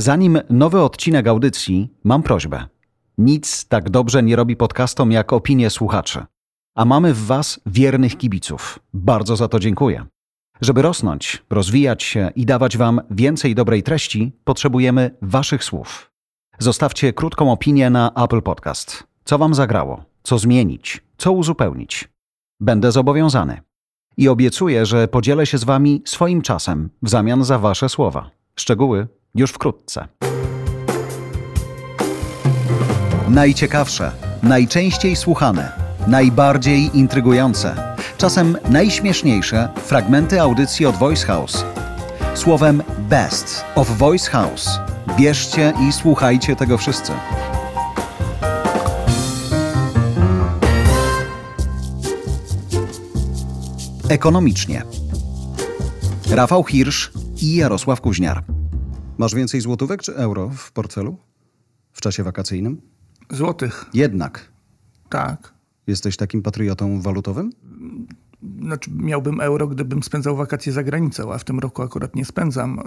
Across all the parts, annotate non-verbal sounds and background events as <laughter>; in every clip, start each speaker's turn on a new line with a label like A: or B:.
A: Zanim nowy odcinek audycji, mam prośbę. Nic tak dobrze nie robi podcastom jak opinie słuchaczy. A mamy w Was wiernych kibiców. Bardzo za to dziękuję. Żeby rosnąć, rozwijać się i dawać Wam więcej dobrej treści, potrzebujemy Waszych słów. Zostawcie krótką opinię na Apple Podcast. Co Wam zagrało? Co zmienić? Co uzupełnić? Będę zobowiązany. I obiecuję, że podzielę się z Wami swoim czasem w zamian za Wasze słowa. Szczegóły już wkrótce. Najciekawsze, najczęściej słuchane, najbardziej intrygujące, czasem najśmieszniejsze fragmenty audycji od Voice House. Słowem Best of Voice House. Bierzcie i słuchajcie tego wszyscy. Ekonomicznie. Rafał Hirsch i Jarosław Kuźniar. Masz więcej złotówek czy euro w portfelu? W czasie wakacyjnym?
B: Złotych,
A: Jednak.
B: tak.
A: Jesteś takim patriotą walutowym?
B: Znaczy, miałbym euro, gdybym spędzał wakacje za granicą, a w tym roku akurat nie spędzam.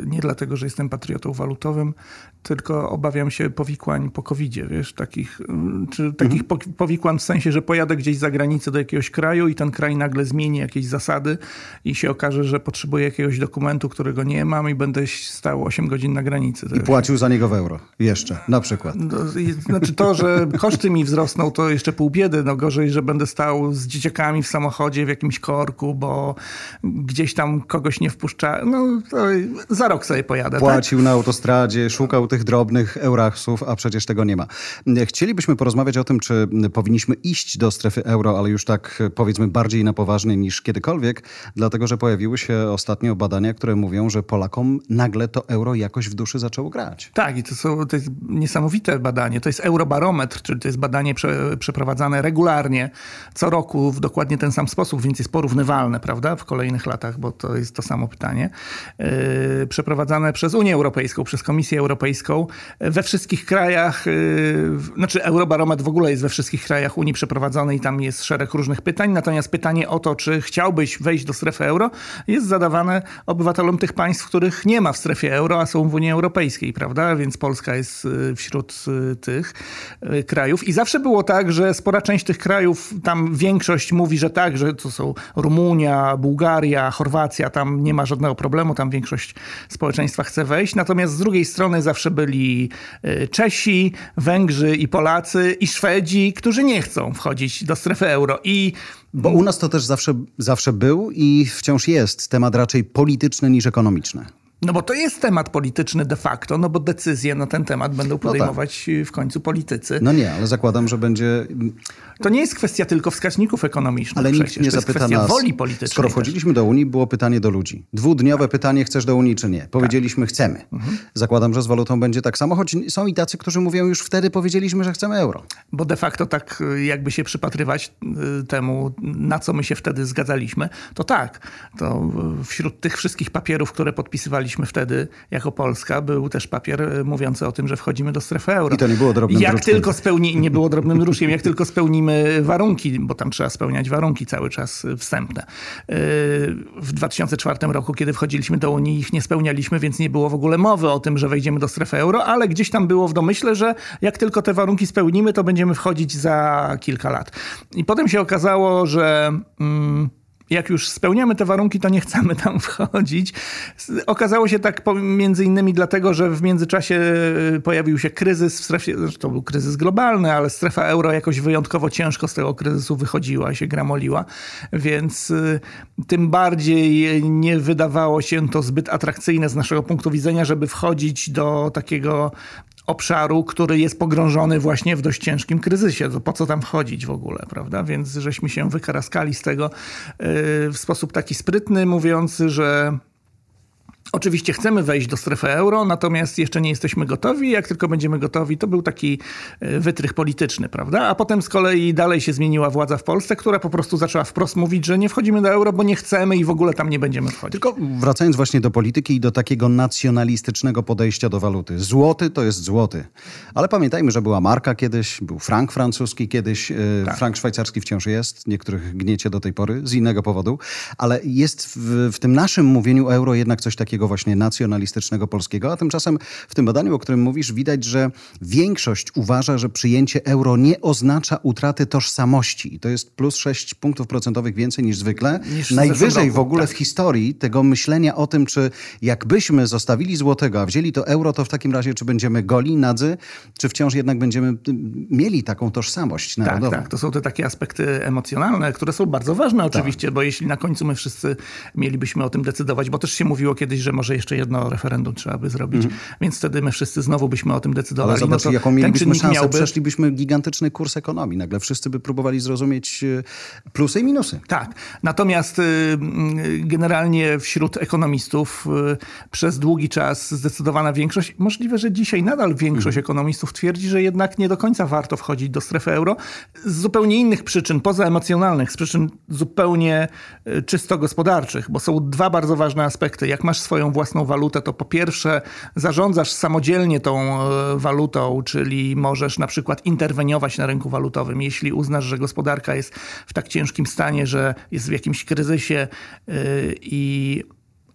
B: Yy, Nie dlatego, że jestem patriotą walutowym, tylko obawiam się powikłań po covid wiesz, takich, yy, czy takich po- powikłań w sensie, że pojadę gdzieś za granicę do jakiegoś kraju i ten kraj nagle zmieni jakieś zasady i się okaże, że potrzebuję jakiegoś dokumentu, którego nie mam i będę stał 8 godzin na granicy.
A: I płacił za niego w euro. Jeszcze, na przykład.
B: No, Znaczy to, że koszty mi wzrosną, to jeszcze pół biedy. No gorzej, że będę stał z dzieciakami w samochodzie w jakimś korku, bo gdzieś tam kogoś nie wpuszcza. No to za rok sobie pojadę. Tak?
A: Płacił na autostradzie, szukał tych drobnych eurachsów, a przecież tego nie ma. Chcielibyśmy porozmawiać o tym, czy powinniśmy iść do strefy euro, ale już tak powiedzmy bardziej na poważnie niż kiedykolwiek, dlatego że pojawiły się ostatnio badania, które mówią, że Polakom nagle to euro jakoś w duszy zaczęło grać.
B: Tak, i to, są, to jest niesamowite badanie. To jest Eurobarometr, czyli to jest badanie prze, przeprowadzane regularnie, co roku w dokładnie ten sam sposób, więc jest porównywalne, prawda, w kolejnych latach, bo to jest to samo pytanie. Yy, przeprowadzane przez Unię Europejską, przez Komisję Europejską we wszystkich krajach, yy, znaczy Eurobarometr w ogóle jest we wszystkich krajach Unii przeprowadzony i tam jest szereg różnych pytań, natomiast pytanie o to, czy chciałbyś wejść do strefy euro, jest zadawane obywatelom tych państw, których nie ma w strefie euro, a są w Unii Europejskiej, prawda? Więc Polska jest y, wśród tych krajów. I zawsze było tak, że spora część tych krajów, tam większość mówi, że tak, że to są Rumunia, Bułgaria, Chorwacja, tam nie ma żadnego problemu, tam większość społeczeństwa chce wejść. Natomiast z drugiej strony zawsze byli y, Czesi, Węgrzy i Polacy i Szwedzi, którzy nie chcą wchodzić do strefy euro. I
A: Bo u nas to też zawsze, zawsze był i wciąż jest temat raczej polityczny niż ekonomiczny.
B: No bo to jest temat polityczny de facto, no bo decyzje na ten temat będą podejmować w końcu politycy.
A: No nie, ale zakładam, że będzie.
B: To nie jest kwestia tylko wskaźników ekonomicznych
A: Ale
B: przecież.
A: nikt nie
B: to jest
A: zapyta
B: kwestia
A: nas.
B: woli politycznej.
A: Skoro wchodziliśmy do Unii, było pytanie do ludzi. Dwudniowe pytanie: chcesz do Unii czy nie? Powiedzieliśmy, chcemy. Zakładam, że z walutą będzie tak samo, choć są i tacy, którzy mówią, już wtedy powiedzieliśmy, że chcemy euro.
B: Bo de facto tak y, jakby się przypatrywać y, temu, na co my się wtedy zgadzaliśmy, to tak. To y, wśród tych wszystkich papierów, które podpisywaliśmy wtedy jako Polska, był też papier y, mówiący o tym, że wchodzimy do strefy euro.
A: I to nie było drobnym
B: Jak
A: druczkiem.
B: tylko spełni, nie było drobnym <laughs> druczkiem, jak tylko spełnimy warunki, bo tam trzeba spełniać warunki cały czas wstępne. Y, W 2004 roku, kiedy wchodziliśmy do Unii, ich nie spełnialiśmy, więc nie było w ogóle mowy o tym, że wejdziemy do strefy euro, ale gdzieś tam było w domyśle, że jak tylko te warunki spełnimy, to będziemy wchodzić za kilka lat. I potem się okazało, że. Mm, jak już spełniamy te warunki, to nie chcemy tam wchodzić. Okazało się tak między innymi dlatego, że w międzyczasie y, pojawił się kryzys w strefie, to był kryzys globalny, ale strefa euro jakoś wyjątkowo ciężko z tego kryzysu wychodziła i się gramoliła, więc y, tym bardziej nie wydawało się to zbyt atrakcyjne z naszego punktu widzenia, żeby wchodzić do takiego obszaru, który jest pogrążony właśnie w dość ciężkim kryzysie. To po co tam wchodzić w ogóle, prawda? Więc żeśmy się wykaraskali z tego yy, w sposób taki sprytny, mówiąc, że Oczywiście chcemy wejść do strefy euro, natomiast jeszcze nie jesteśmy gotowi. Jak tylko będziemy gotowi, to był taki e, wytrych polityczny, prawda? A potem z kolei dalej się zmieniła władza w Polsce, która po prostu zaczęła wprost mówić, że nie wchodzimy do euro, bo nie chcemy i w ogóle tam nie będziemy wchodzić.
A: Tylko wracając właśnie do polityki i do takiego nacjonalistycznego podejścia do waluty. Złoty to jest złoty. Ale pamiętajmy, że była marka kiedyś, był frank francuski kiedyś, e, frank szwajcarski wciąż jest, niektórych gniecie do tej pory z innego powodu, ale jest w, w tym naszym mówieniu euro jednak coś takiego tego właśnie nacjonalistycznego polskiego, a tymczasem w tym badaniu, o którym mówisz, widać, że większość uważa, że przyjęcie euro nie oznacza utraty tożsamości. I to jest plus 6 punktów procentowych więcej niż zwykle.
B: Niż w
A: Najwyżej w
B: roku,
A: ogóle
B: tak.
A: w historii tego myślenia o tym, czy jakbyśmy zostawili złotego, a wzięli to euro, to w takim razie czy będziemy goli, nadzy, czy wciąż jednak będziemy y, mieli taką tożsamość
B: Tak,
A: narodową.
B: tak. To są te takie aspekty emocjonalne, które są bardzo ważne oczywiście, bo jeśli na końcu my wszyscy mielibyśmy o tym decydować, bo też się mówiło kiedyś, że może jeszcze jedno referendum trzeba by zrobić, więc wtedy my wszyscy znowu byśmy o tym decydowali.
A: Ale zobacz,
B: no
A: jaką mielibyśmy szansę.
B: miałby-
A: Przeszlibyśmy gigantyczny kurs ekonomii. Nagle wszyscy by próbowali zrozumieć y, plusy i minusy.
B: Tak. Natomiast y, y, generalnie wśród ekonomistów przez długi czas zdecydowana większość, możliwe, że dzisiaj nadal większość ekonomistów twierdzi, że jednak nie do końca warto wchodzić do strefy euro z zupełnie innych przyczyn, poza emocjonalnych, z przyczyn zupełnie czysto gospodarczych, bo są dwa bardzo ważne aspekty. Jak masz swoją własną walutę, to po pierwsze zarządzasz samodzielnie tą y, walutą, czyli możesz na przykład interweniować na rynku walutowym, jeśli uznasz, że gospodarka jest w tak ciężkim stanie, że jest w jakimś kryzysie yy, i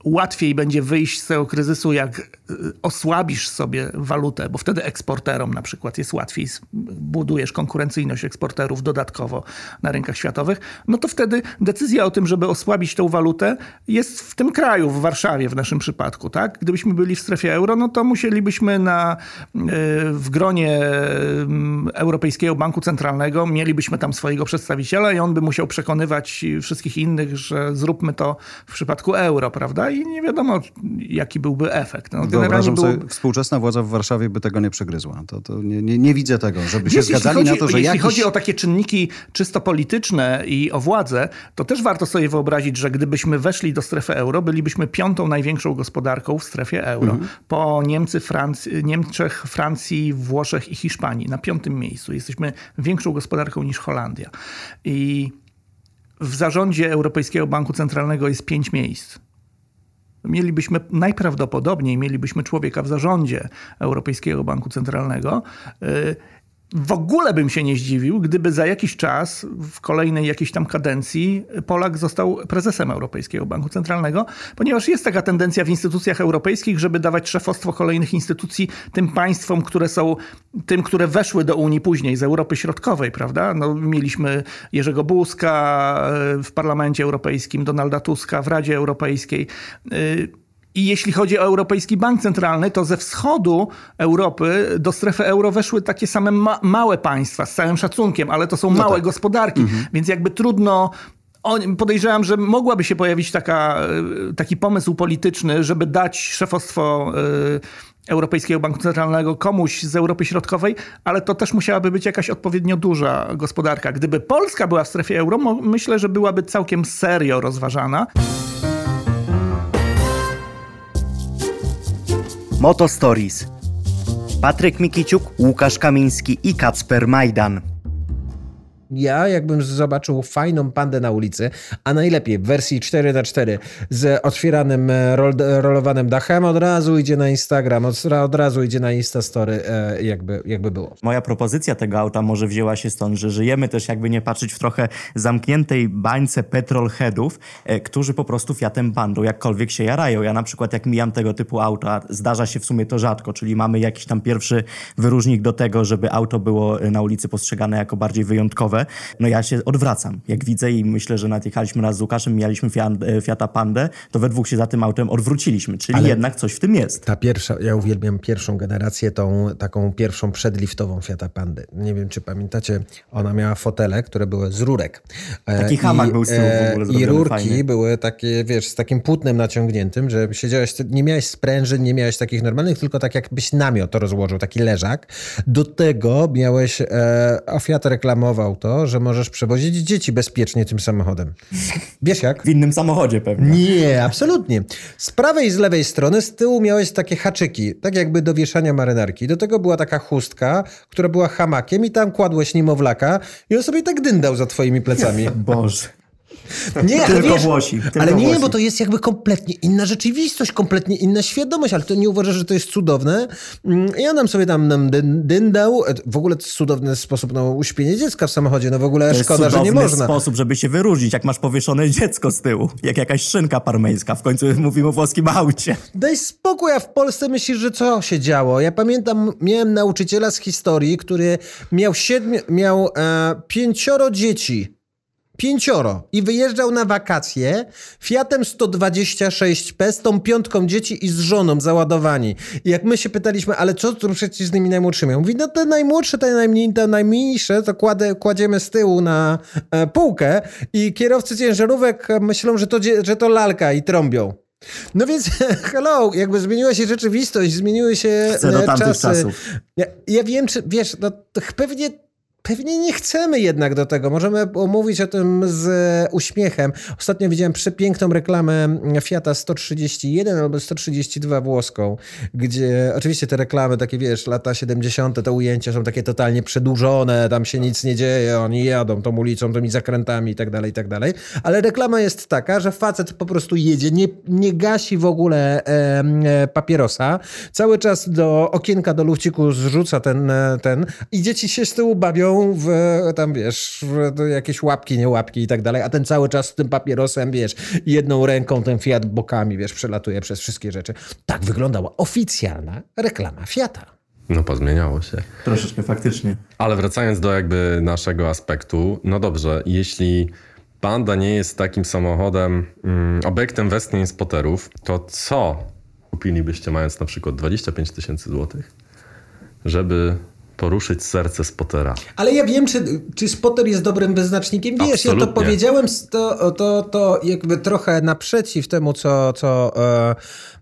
B: łatwiej będzie wyjść z tego kryzysu, jak y, osłabisz sobie walutę, bo wtedy eksporterom na przykład jest łatwiej, budujesz konkurencyjność eksporterów dodatkowo na rynkach światowych, no to wtedy decyzja o tym, żeby osłabić tą walutę jest w tym kraju, w Warszawie w naszym przypadku. Tak? Gdybyśmy byli w strefie euro, no to musielibyśmy na, y, w gronie y, Europejskiego Banku Centralnego, mielibyśmy tam swojego przedstawiciela i on by musiał przekonywać wszystkich innych, że zróbmy to w przypadku euro, prawda? I nie wiadomo, jaki byłby efekt. No,
A: Wyobrażam
B: było-
A: sobie, współczesna władza w Warszawie by tego nie przegryzła. To, to nie, nie, nie widzę tego, żeby się
B: Wiesz, jeśli
A: zgadzali
B: chodzi,
A: na to, że
B: jeśli
A: jakiś...
B: chodzi o takie czynniki czysto polityczne i o władzę, to też warto sobie wyobrazić, że gdybyśmy weszli do strefy euro, bylibyśmy piątą największą gospodarką w strefie euro.
A: Mhm.
B: Po Niemcy, Franc- Niemczech, Francji, Włoszech i Hiszpanii. Na piątym miejscu. Jesteśmy większą gospodarką niż Holandia. I w zarządzie Europejskiego Banku Centralnego jest pięć miejsc. Mielibyśmy najprawdopodobniej mielibyśmy człowieka w zarządzie Europejskiego Banku Centralnego. W ogóle bym się nie zdziwił, gdyby za jakiś czas, w kolejnej jakiejś tam kadencji, Polak został prezesem Europejskiego Banku Centralnego, ponieważ jest taka tendencja w instytucjach europejskich, żeby dawać szefostwo kolejnych instytucji tym państwom, które są tym, które weszły do Unii później, z Europy Środkowej, prawda? No, mieliśmy Jerzego Buzka y, w Parlamencie Europejskim, Donalda Tuska w Radzie Europejskiej. I jeśli chodzi o Europejski Bank Centralny, to ze wschodu Europy do strefy euro weszły takie same ma małe państwa, z całym szacunkiem, ale to są małe
A: tak.
B: gospodarki, więc jakby trudno. Podejrzewam, że mogłaby się pojawić taka, y, taki pomysł polityczny, żeby dać szefostwo y, Europejskiego Banku Centralnego komuś z Europy Środkowej, ale to też musiałaby być jakaś odpowiednio duża gospodarka. Gdyby Polska była w strefie euro, myślę, że byłaby całkiem serio rozważana.
C: Moto Stories. Patryk Mikiciuk, Łukasz Kamiński i Kacper Majdan.
D: Ja, jakbym zobaczył fajną pandę na ulicy, a najlepiej w wersji 4x4 z otwieranym, e, rol, rolowanym dachem, od razu idzie na Instagram, od, od razu idzie na Instastory, e, jakby, jakby było.
E: Moja propozycja tego auta może wzięła się stąd, że żyjemy też jakby nie patrzeć w trochę zamkniętej bańce petrolheadów, e, którzy po prostu Fiatem Pandą jakkolwiek się jarają. Ja na przykład jak mijam tego typu auta, zdarza się w sumie to rzadko, czyli mamy jakiś tam pierwszy wyróżnik do tego, żeby auto było na ulicy postrzegane jako bardziej wyjątkowe. No ja się odwracam. Jak widzę i myślę, że nawet jechaliśmy raz z Łukaszem, mieliśmy e, Fiata Pandę, to we dwóch się za tym autem odwróciliśmy, czyli
D: Ale-
E: jednak coś w tym jest.
D: Ta pierwsza, ja uwielbiam pierwszą generację, tą taką pierwszą przedliftową Fiata Pandy. Nie wiem, czy pamiętacie, ona miała fotele, które były z rurek. E,
E: Taki hamak był z tyłu w ogóle
D: I rurki
E: fajnie.
D: były takie, wiesz, z takim płótnem naciągniętym, że siedziałeś, nie miałeś sprężyn, nie miałeś takich normalnych, tylko tak jakbyś namiot rozłożył, taki leżak. Do tego miałeś, e, a Fiat reklamował to, że możesz przewozić dzieci bezpiecznie tym samochodem. Wiesz jak?
E: W innym samochodzie pewnie.
D: Nie, absolutnie. Z prawej i z lewej strony z tyłu miałeś takie haczyki, tak jakby do wieszania marynarki. Do tego była taka chustka, która była hamakiem i tam kładłeś niemowlaka i on sobie tak dyndał za twoimi plecami. <laughs>
E: Boże.
D: Nie, ale
E: Tylko
D: wiesz,
E: Włosi, tylko
D: ale nie,
E: Włosi.
D: bo to jest jakby kompletnie inna rzeczywistość, kompletnie inna świadomość, ale to nie uważasz, że to jest cudowne? Mm, Ja nam sobie tam nam dyn- dyndał, e, w ogóle to jest cudowny sposób na uśpienie dziecka w samochodzie, no w ogóle szkoda, że nie
E: cudowny
D: można.
E: sposób, żeby się wyróżnić, jak masz powieszone dziecko z tyłu, jak jakaś szynka parmeńska. W końcu mówimy o włoskim aucie.
D: Daj spokój, a w Polsce myślisz, że co się działo? Ja pamiętam, miałem nauczyciela z historii, który miał, siedmiu, miał e, pięcioro dzieci. Pięcioro. I wyjeżdżał na wakacje Fiatem 126P z tą piątką dzieci i z żoną załadowani. I jak my się pytaliśmy, ale co tu przecież z tymi najmłodszymi? On mówi, no te najmłodsze, te, najmniej, te najmniejsze to kładę, kładziemy z tyłu na e, półkę i kierowcy ciężarówek e, myślą, że to, że to lalka i trąbią. No więc, <laughs> hello, jakby zmieniła się rzeczywistość, zmieniły się
E: Chcę do
D: e,
E: tamtych
D: czasy.
E: czasów.
D: Ja, ja wiem, czy wiesz, no pewnie, pewnie nie chcemy jednak do tego. Możemy omówić o tym z uśmiechem. Ostatnio widziałem przepiękną reklamę Fiata 131 albo 132 włoską, gdzie oczywiście te reklamy takie, wiesz, lata 70., te ujęcia są takie totalnie przedłużone, tam się nic nie dzieje, oni jadą tą ulicą, tymi zakrętami i tak dalej, i tak dalej. Ale reklama jest taka, że facet po prostu jedzie, nie, nie gasi w ogóle e, e, papierosa, cały czas do okienka, do lufciku zrzuca ten, e, ten i dzieci się z tyłu bawią w tam, wiesz, w jakieś łapki, nie łapki i tak dalej, a ten cały czas z tym papierosem, wiesz, jedną ręką ten Fiat bokami, wiesz, przelatuje przez wszystkie rzeczy. Tak wyglądała oficjalna reklama Fiata.
F: No pozmieniało się.
E: Troszeczkę faktycznie.
F: Ale wracając do jakby naszego aspektu, no dobrze, jeśli Panda nie jest takim samochodem, mm, obiektem westchnień spoterów, to co kupilibyście mając na przykład 25 tysięcy złotych, żeby poruszyć serce spotera?
D: Ale ja wiem, czy, czy spotter jest dobrym wyznacznikiem. Wiesz, ja to
F: Absolutnie.
D: powiedziałem to, to, to jakby trochę naprzeciw temu, co, co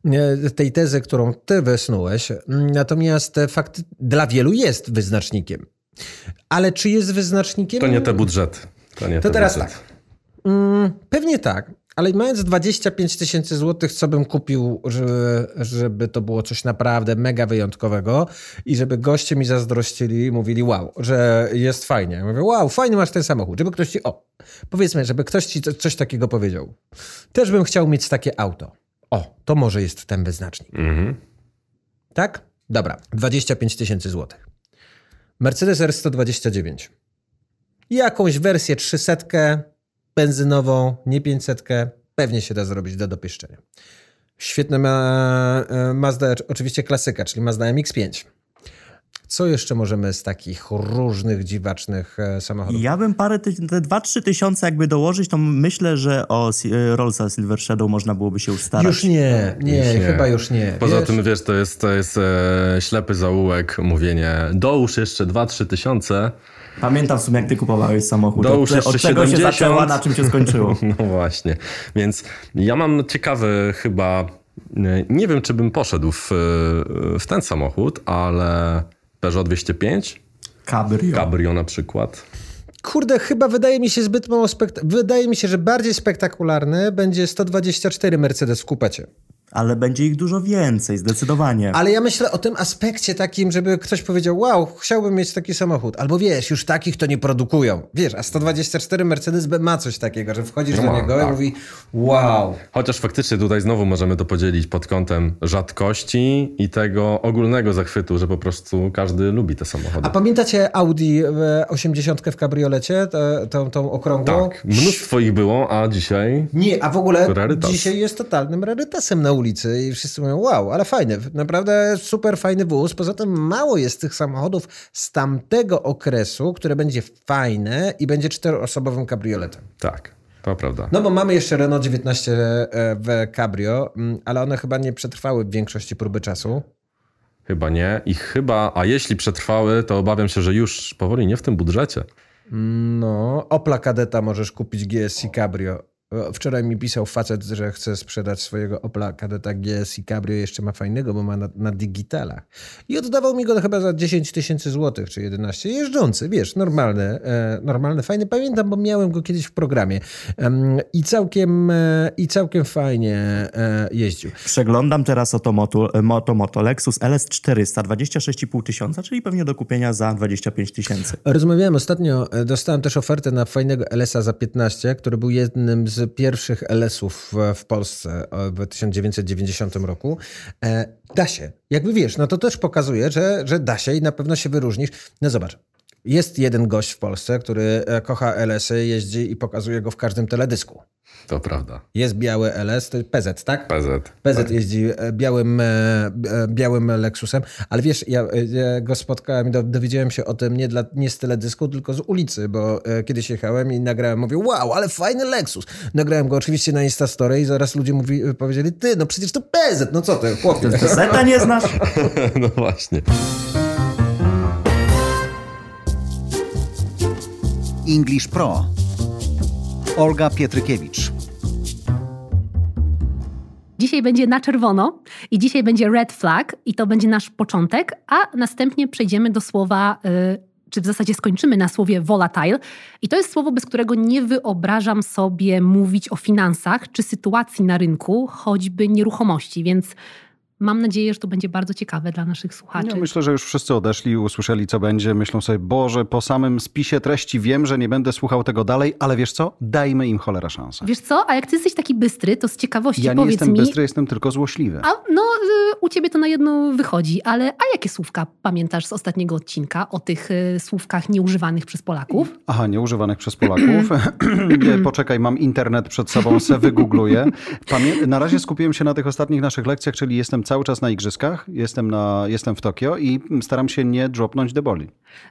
D: e, tej tezy, którą ty wysnułeś. Natomiast fakt dla wielu jest wyznacznikiem. Ale czy jest wyznacznikiem?
F: To nie te budżety. To, nie
D: To
F: te
D: teraz
F: budżety.
D: tak. Mm, pewnie tak, ale mając 25 tysięcy złotych, co bym kupił, żeby, żeby to było coś naprawdę mega wyjątkowego i żeby goście mi zazdrościli i mówili wow, że jest fajnie. Ja mówię, wow, fajny masz ten samochód. Żeby ktoś ci, o, powiedzmy, żeby ktoś ci co- coś takiego powiedział. Też bym chciał mieć takie auto. O, to może jest ten wyznacznik.
F: Mhm.
D: Tak? Dobra, 25 tysięcy złotych. Mercedes R129. Jakąś wersję 300 benzynową, nie 500, pewnie się da zrobić do dopieszczenia. Świetna ma, e, Mazda, oczywiście klasyka, czyli Mazda MX-5. Co jeszcze możemy z takich różnych dziwacznych e, samochodów?
E: Ja bym parę, ty, te 2-3 tysiące jakby dołożyć, to myślę, że o Si- Rollsa Silver Shadow można byłoby się już starać.
D: Już nie, nie,
F: Już nie.
D: chyba już nie.
F: Poza
D: Wiesz?
F: tym, wiesz, to jest, to jest e, ślepy zaułek, mówienie dołóż jeszcze 2-3 tysiące.
E: Pamiętam w sumie, jak ty kupowałeś samochód.
F: Dołóż
E: od, od czego się
F: 70.
E: zaczęła, na czym się skończyło. <laughs>
F: No właśnie. Więc ja mam ciekawy chyba, e, nie wiem czy bym poszedł w, e, w ten samochód, ale Peugeot 205,
E: Cabrio.
F: Cabrio na przykład.
D: Kurde, chyba wydaje mi się zbyt mało spekt... Wydaje mi się, że bardziej spektakularny będzie 124 Mercedes w kupecie.
E: Ale będzie ich dużo więcej, zdecydowanie.
D: Ale ja myślę o tym aspekcie takim, żeby ktoś powiedział, wow, chciałbym mieć taki samochód. Albo wiesz, już takich to nie produkują. Wiesz, a 124 Mercedes ma coś takiego, że wchodzisz
F: No
D: do niego i
F: tak.
D: mówi, wow.
F: Chociaż faktycznie tutaj znowu możemy to podzielić pod kątem rzadkości i tego ogólnego zachwytu, że po prostu każdy lubi te samochody.
D: A pamiętacie Audi e, 80 w kabriolecie, tą, tą okrągłą?
F: Tak, mnóstwo ich było, a dzisiaj
D: Nie, a w ogóle
F: Rarytas.
D: dzisiaj jest totalnym rarytasem na ulicy i wszyscy mówią, wow, ale fajny, naprawdę super fajny wóz. Poza tym mało jest tych samochodów z tamtego okresu, które będzie fajne i będzie czteroosobowym kabrioletem.
F: tak, to prawda.
D: No bo mamy jeszcze Renault 19 w cabrio, mm, ale one chyba nie przetrwały w większości próby czasu.
F: Chyba nie i chyba, a jeśli przetrwały, to obawiam się, że już powoli nie w tym budżecie.
D: No, Opla Kadeta możesz kupić GSC Cabrio. Wczoraj mi pisał facet, że chce sprzedać swojego Opla Kadeta GS i Cabrio jeszcze ma fajnego, bo ma na, na digitalach. I oddawał mi go chyba za 10 tysięcy złotych, czy 11. Jeżdżący, wiesz, normalny, e, normalny, fajny. Pamiętam, bo miałem go kiedyś w programie em, i, całkiem, e, i całkiem fajnie e, jeździł.
E: Przeglądam teraz oto moto, moto, moto Lexus LS400, 26,5 tysiąca, czyli pewnie do kupienia za 25 tysięcy.
D: Rozmawiałem ostatnio, e, dostałem też ofertę na fajnego LS-a za 15, który był jednym z pierwszych LS-ów w, Polsce e, w 1990 roku. E, da się. Jakby wiesz, no to też pokazuje, że, że da się i na pewno się wyróżnisz. No zobacz. Jest jeden gość w Polsce, który e, kocha LS-y, jeździ i pokazuje go w każdym teledysku.
F: To prawda.
D: Jest biały LS, to jest PZ, tak?
F: PZ.
D: PZ jeździ e, białym, e, białym Lexusem, ale wiesz, ja, ja go spotkałem i do- dowiedziałem się o tym nie, dla, nie z teledysku, tylko z ulicy, bo kiedyś jechałem i nagrałem, mówię, wow, ale fajny Lexus. Nagrałem go oczywiście na Instastory i zaraz ludzie mówi, powiedzieli, ty, no przecież to PZ, no co ty, chłopie. <laughs>
E: Zeta nie znasz? <laughs>
F: no właśnie.
A: English Pro. Olga Pietrykiewicz.
G: Dzisiaj będzie na czerwono i dzisiaj będzie red flag i to będzie nasz początek, a następnie przejdziemy do słowa, y, czy w zasadzie skończymy na słowie volatile. I to jest słowo, bez którego nie wyobrażam sobie mówić o finansach czy sytuacji na rynku, choćby nieruchomości, więc mam nadzieję, że to będzie bardzo ciekawe dla naszych słuchaczy.
A: Ja myślę, że już wszyscy odeszli, usłyszeli co będzie. Myślą sobie, Boże, po samym spisie treści wiem, że nie będę słuchał tego dalej, ale wiesz co? Dajmy im cholera szansę.
G: Wiesz co, a jak ty jesteś taki bystry, to z ciekawości
A: Ja nie
G: powiedz
A: jestem
G: mi...
A: bystry, jestem tylko złośliwy.
G: A no, y, u ciebie to na jedno wychodzi, ale a jakie słówka pamiętasz z ostatniego odcinka o tych y, słówkach nieużywanych przez Polaków?
A: Aha, nieużywanych przez Polaków. <clears throat> Poczekaj, mam internet przed sobą, se wygoogluję. Pamię- na razie skupiłem się na tych ostatnich naszych lekcjach, czyli jestem cały czas na igrzyskach, jestem, na, jestem w Tokio i staram się nie dropnąć deboli.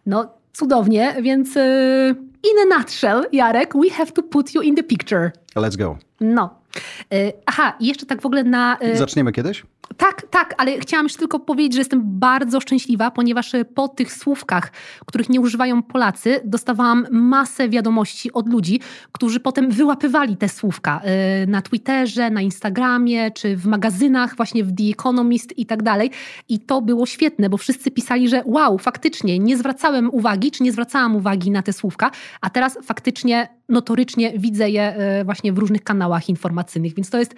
G: No, cudownie, więc y, in a nutshell, Jarek, we have to put you in the picture.
A: Let's go.
G: No. Y, aha, i jeszcze tak w ogóle na... y,
A: Zaczniemy kiedyś?
G: Tak, tak, ale chciałam jeszcze tylko powiedzieć, że jestem bardzo szczęśliwa, ponieważ e, po tych słówkach, których nie używają Polacy, dostawałam masę wiadomości od ludzi, którzy potem wyłapywali te słówka e, na Twitterze, na Instagramie, czy w magazynach, właśnie w The Economist i tak dalej. I to było świetne, bo wszyscy pisali, że wow, faktycznie nie zwracałem uwagi, czy nie zwracałam uwagi na te słówka, a teraz faktycznie notorycznie widzę je e, właśnie w różnych kanałach informacyjnych, więc to jest,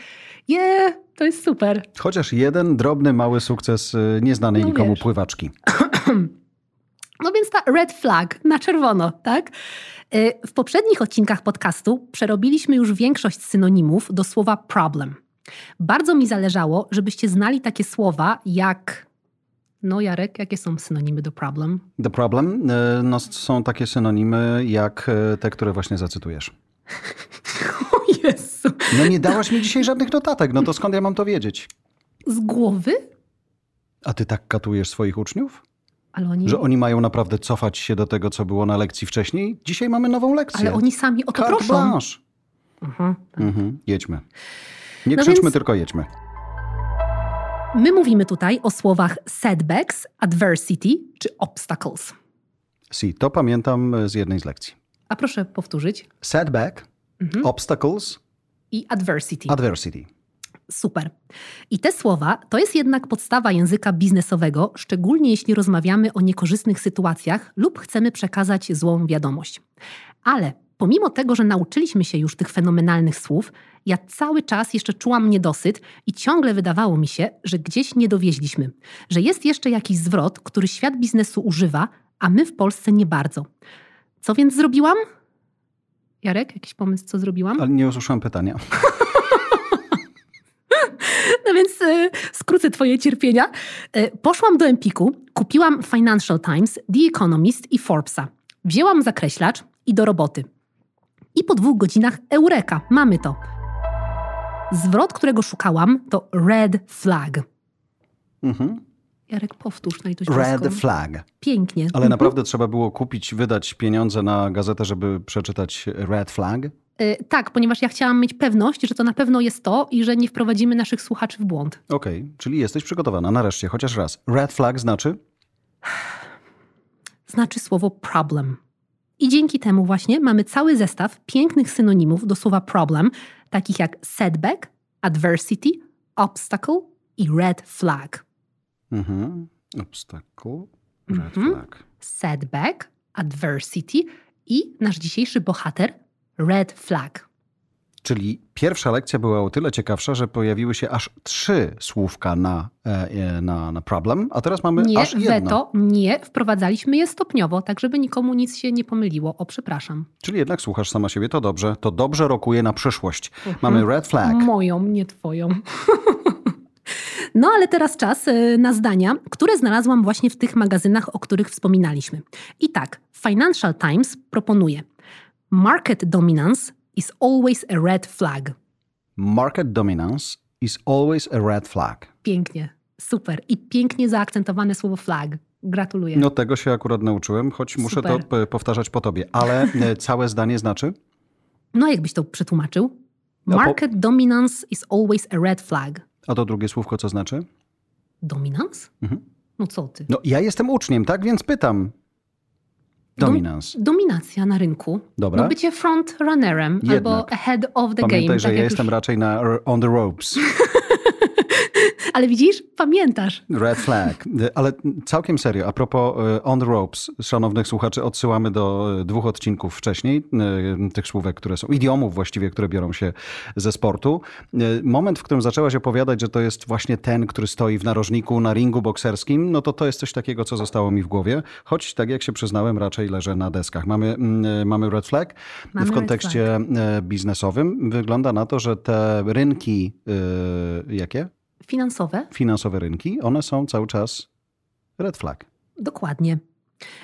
G: yeah, to jest super.
A: Chociaż jeden drobny, mały sukces y, nieznanej
G: No
A: nikomu
G: wiesz.
A: pływaczki. <clears throat>
G: No więc ta red flag na czerwono, tak? Y, W poprzednich odcinkach podcastu przerobiliśmy już większość synonimów do słowa problem. Bardzo mi zależało, żebyście znali takie słowa jak. No, Jarek, jakie są synonimy do problem?
A: The problem y, no, są takie synonimy jak te, które właśnie zacytujesz. <laughs> No nie dałaś mi dzisiaj żadnych notatek, no to skąd ja mam to wiedzieć?
G: Z głowy?
A: A ty tak katujesz swoich uczniów?
G: Ale oni,
A: Że oni mają naprawdę cofać się do tego, co było na lekcji wcześniej? Dzisiaj mamy nową lekcję.
G: ale oni sami o to
A: Carte
G: proszą.
A: blanche.
G: Mhm.
A: Mhm, jedźmy. Nie
G: No
A: krzyczmy,
G: więc-
A: tylko jedźmy.
G: My mówimy tutaj o słowach setbacks, adversity czy obstacles.
A: Si, to pamiętam z jednej z lekcji.
G: A proszę powtórzyć.
A: Setback,
G: Mhm.
A: obstacles,
G: I adversity.
A: adversity.
G: Super. I te słowa to jest jednak podstawa języka biznesowego, szczególnie jeśli rozmawiamy o niekorzystnych sytuacjach lub chcemy przekazać złą wiadomość. Ale pomimo tego, że nauczyliśmy się już tych fenomenalnych słów, ja cały czas jeszcze czułam niedosyt i ciągle wydawało mi się, że gdzieś nie dowieźliśmy, że jest jeszcze jakiś zwrot, który świat biznesu używa, a my w Polsce nie bardzo. Co więc zrobiłam? Jarek, jakiś pomysł, co zrobiłam?
A: Ale nie usłyszałem pytania. <laughs>
G: No więc y, skrócę twoje cierpienia. Y, poszłam do Empiku, kupiłam Financial Times, The Economist i Forbesa. Wzięłam zakreślacz i do roboty. I po dwóch godzinach eureka, mamy to. Zwrot, którego szukałam, to red flag.
A: Mhm.
G: Jarek, powtórz na litość
A: Red flag.
G: Pięknie.
A: Ale
G: Mhm.
A: naprawdę trzeba było kupić, wydać pieniądze na gazetę, żeby przeczytać red flag?
G: Y, tak, ponieważ ja chciałam mieć pewność, że to na pewno jest to i że nie wprowadzimy naszych słuchaczy w błąd.
A: Okej, czyli jesteś przygotowana. Nareszcie, chociaż raz. Red flag znaczy? <sighs>
G: Znaczy słowo problem. I dzięki temu właśnie mamy cały zestaw pięknych synonimów do słowa problem, takich jak setback, adversity, obstacle i red flag.
A: Mhm. Obstacle, red
G: Mhm.
A: flag.
G: Setback, adversity i nasz dzisiejszy bohater red flag.
A: Czyli pierwsza lekcja była o tyle ciekawsza, że pojawiły się aż trzy słówka na, e, e, na, na problem, a teraz mamy
G: Nie,
A: aż jedno.
G: weto, nie, wprowadzaliśmy je stopniowo, tak żeby nikomu nic się nie pomyliło. O, przepraszam.
A: Czyli jednak słuchasz sama siebie, to dobrze. To dobrze rokuje na przyszłość.
G: Mhm.
A: Mamy red flag.
G: Moją, nie twoją. <laughs> No ale teraz czas y, na zdania, które znalazłam właśnie w tych magazynach, o których wspominaliśmy. I tak, Financial Times proponuje: Market dominance is always a red flag.
A: Market dominance is always a red flag.
G: Pięknie, super. I pięknie zaakcentowane słowo flag. Gratuluję.
A: No tego się akurat nauczyłem, choć muszę
G: Super.
A: to p- powtarzać po tobie. Ale e, całe zdanie znaczy?
G: No jakbyś to przetłumaczył?
A: No, po-
G: Market dominance is always a red flag.
A: A to drugie słówko co znaczy?
G: Dominance?
A: Mhm.
G: No co ty?
A: No ja jestem uczniem, tak? Więc pytam. Dominance.
G: Dominacja na rynku.
A: Dobra.
G: No bycie frontrunnerem
A: Jednak.
G: albo ahead of the
A: Pamiętaj,
G: game.
A: że
G: tak
A: ja
G: jak
A: jestem
G: już...
A: raczej na on the ropes. <laughs>
G: Ale widzisz? Pamiętasz.
A: Red flag. Ale całkiem serio, a propos e, on the ropes, szanownych słuchaczy, odsyłamy do e, dwóch odcinków wcześniej, e, tych słówek, które są, idiomów właściwie, które biorą się ze sportu. Moment, w którym zaczęłaś opowiadać, że to jest właśnie ten, który stoi w narożniku na ringu bokserskim, no to to jest coś takiego, co zostało mi w głowie, choć tak jak się przyznałem, raczej leżę na deskach. Mamy, mm, mamy red flag.
G: Mamy
A: w kontekście biznesowym wygląda na to, że te rynki, jakie?
G: Finansowe?
A: finansowe rynki, one są cały czas red flag.
G: Dokładnie.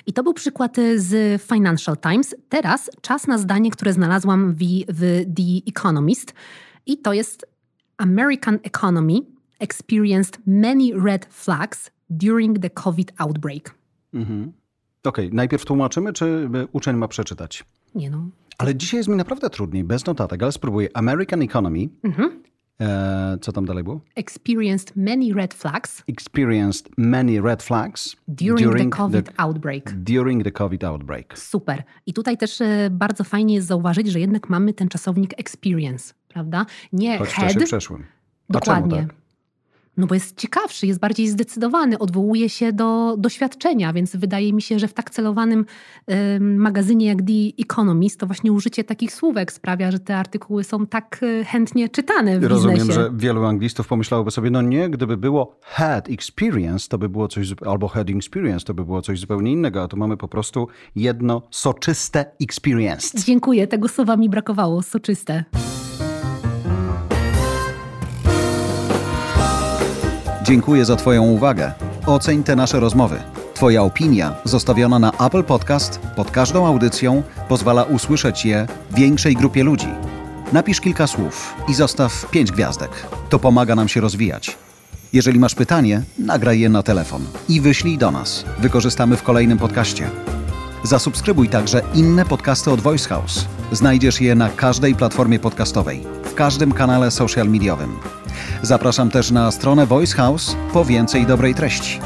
G: I to był przykład y, z Financial Times. Teraz czas na zdanie, które znalazłam w, w The Economist. I to jest American economy experienced many red flags during the COVID outbreak.
A: Mhm. Okej, najpierw tłumaczymy, czy y, uczeń ma przeczytać?
G: Nie no.
A: Ale dzisiaj jest mi naprawdę trudniej, bez notatek, ale spróbuję. American Economy,
G: Mhm.
A: E, co tam dalej było?
G: Experienced many red flags
A: Experienced many red flags
G: during, the COVID outbreak.
A: during the COVID outbreak.
G: Super. I tutaj też e, bardzo fajnie jest zauważyć, że jednak mamy ten czasownik experience, prawda? Nie
A: Choć w
G: head.
A: czasie przeszłym. A
G: Dokładnie.
A: czemu tak?
G: No bo jest ciekawszy, jest bardziej zdecydowany, odwołuje się do doświadczenia, więc wydaje mi się, że w tak celowanym em, magazynie jak The Economist to właśnie użycie takich słówek sprawia, że te artykuły są tak e, chętnie czytane w
A: Rozumiem,
G: biznesie.
A: że wielu anglistów pomyślałoby sobie, no nie, gdyby było had experience, to by było coś, albo had experience, to by było coś zupełnie innego, a tu mamy po prostu jedno soczyste experienced.
G: Dziękuję, tego słowa mi brakowało, soczyste.
A: Dziękuję za Twoją uwagę. Oceń te nasze rozmowy. Twoja opinia, zostawiona na Apple Podcast, pod każdą audycją, pozwala usłyszeć je większej grupie ludzi. Napisz kilka słów i zostaw pięć gwiazdek. To pomaga nam się rozwijać. Jeżeli masz pytanie, nagraj je na telefon i wyślij do nas. Wykorzystamy w kolejnym podcaście. Zasubskrybuj także inne podcasty od Voice House. Znajdziesz je na każdej platformie podcastowej, w każdym kanale social mediowym. Zapraszam też na stronę Voice House po więcej dobrej treści.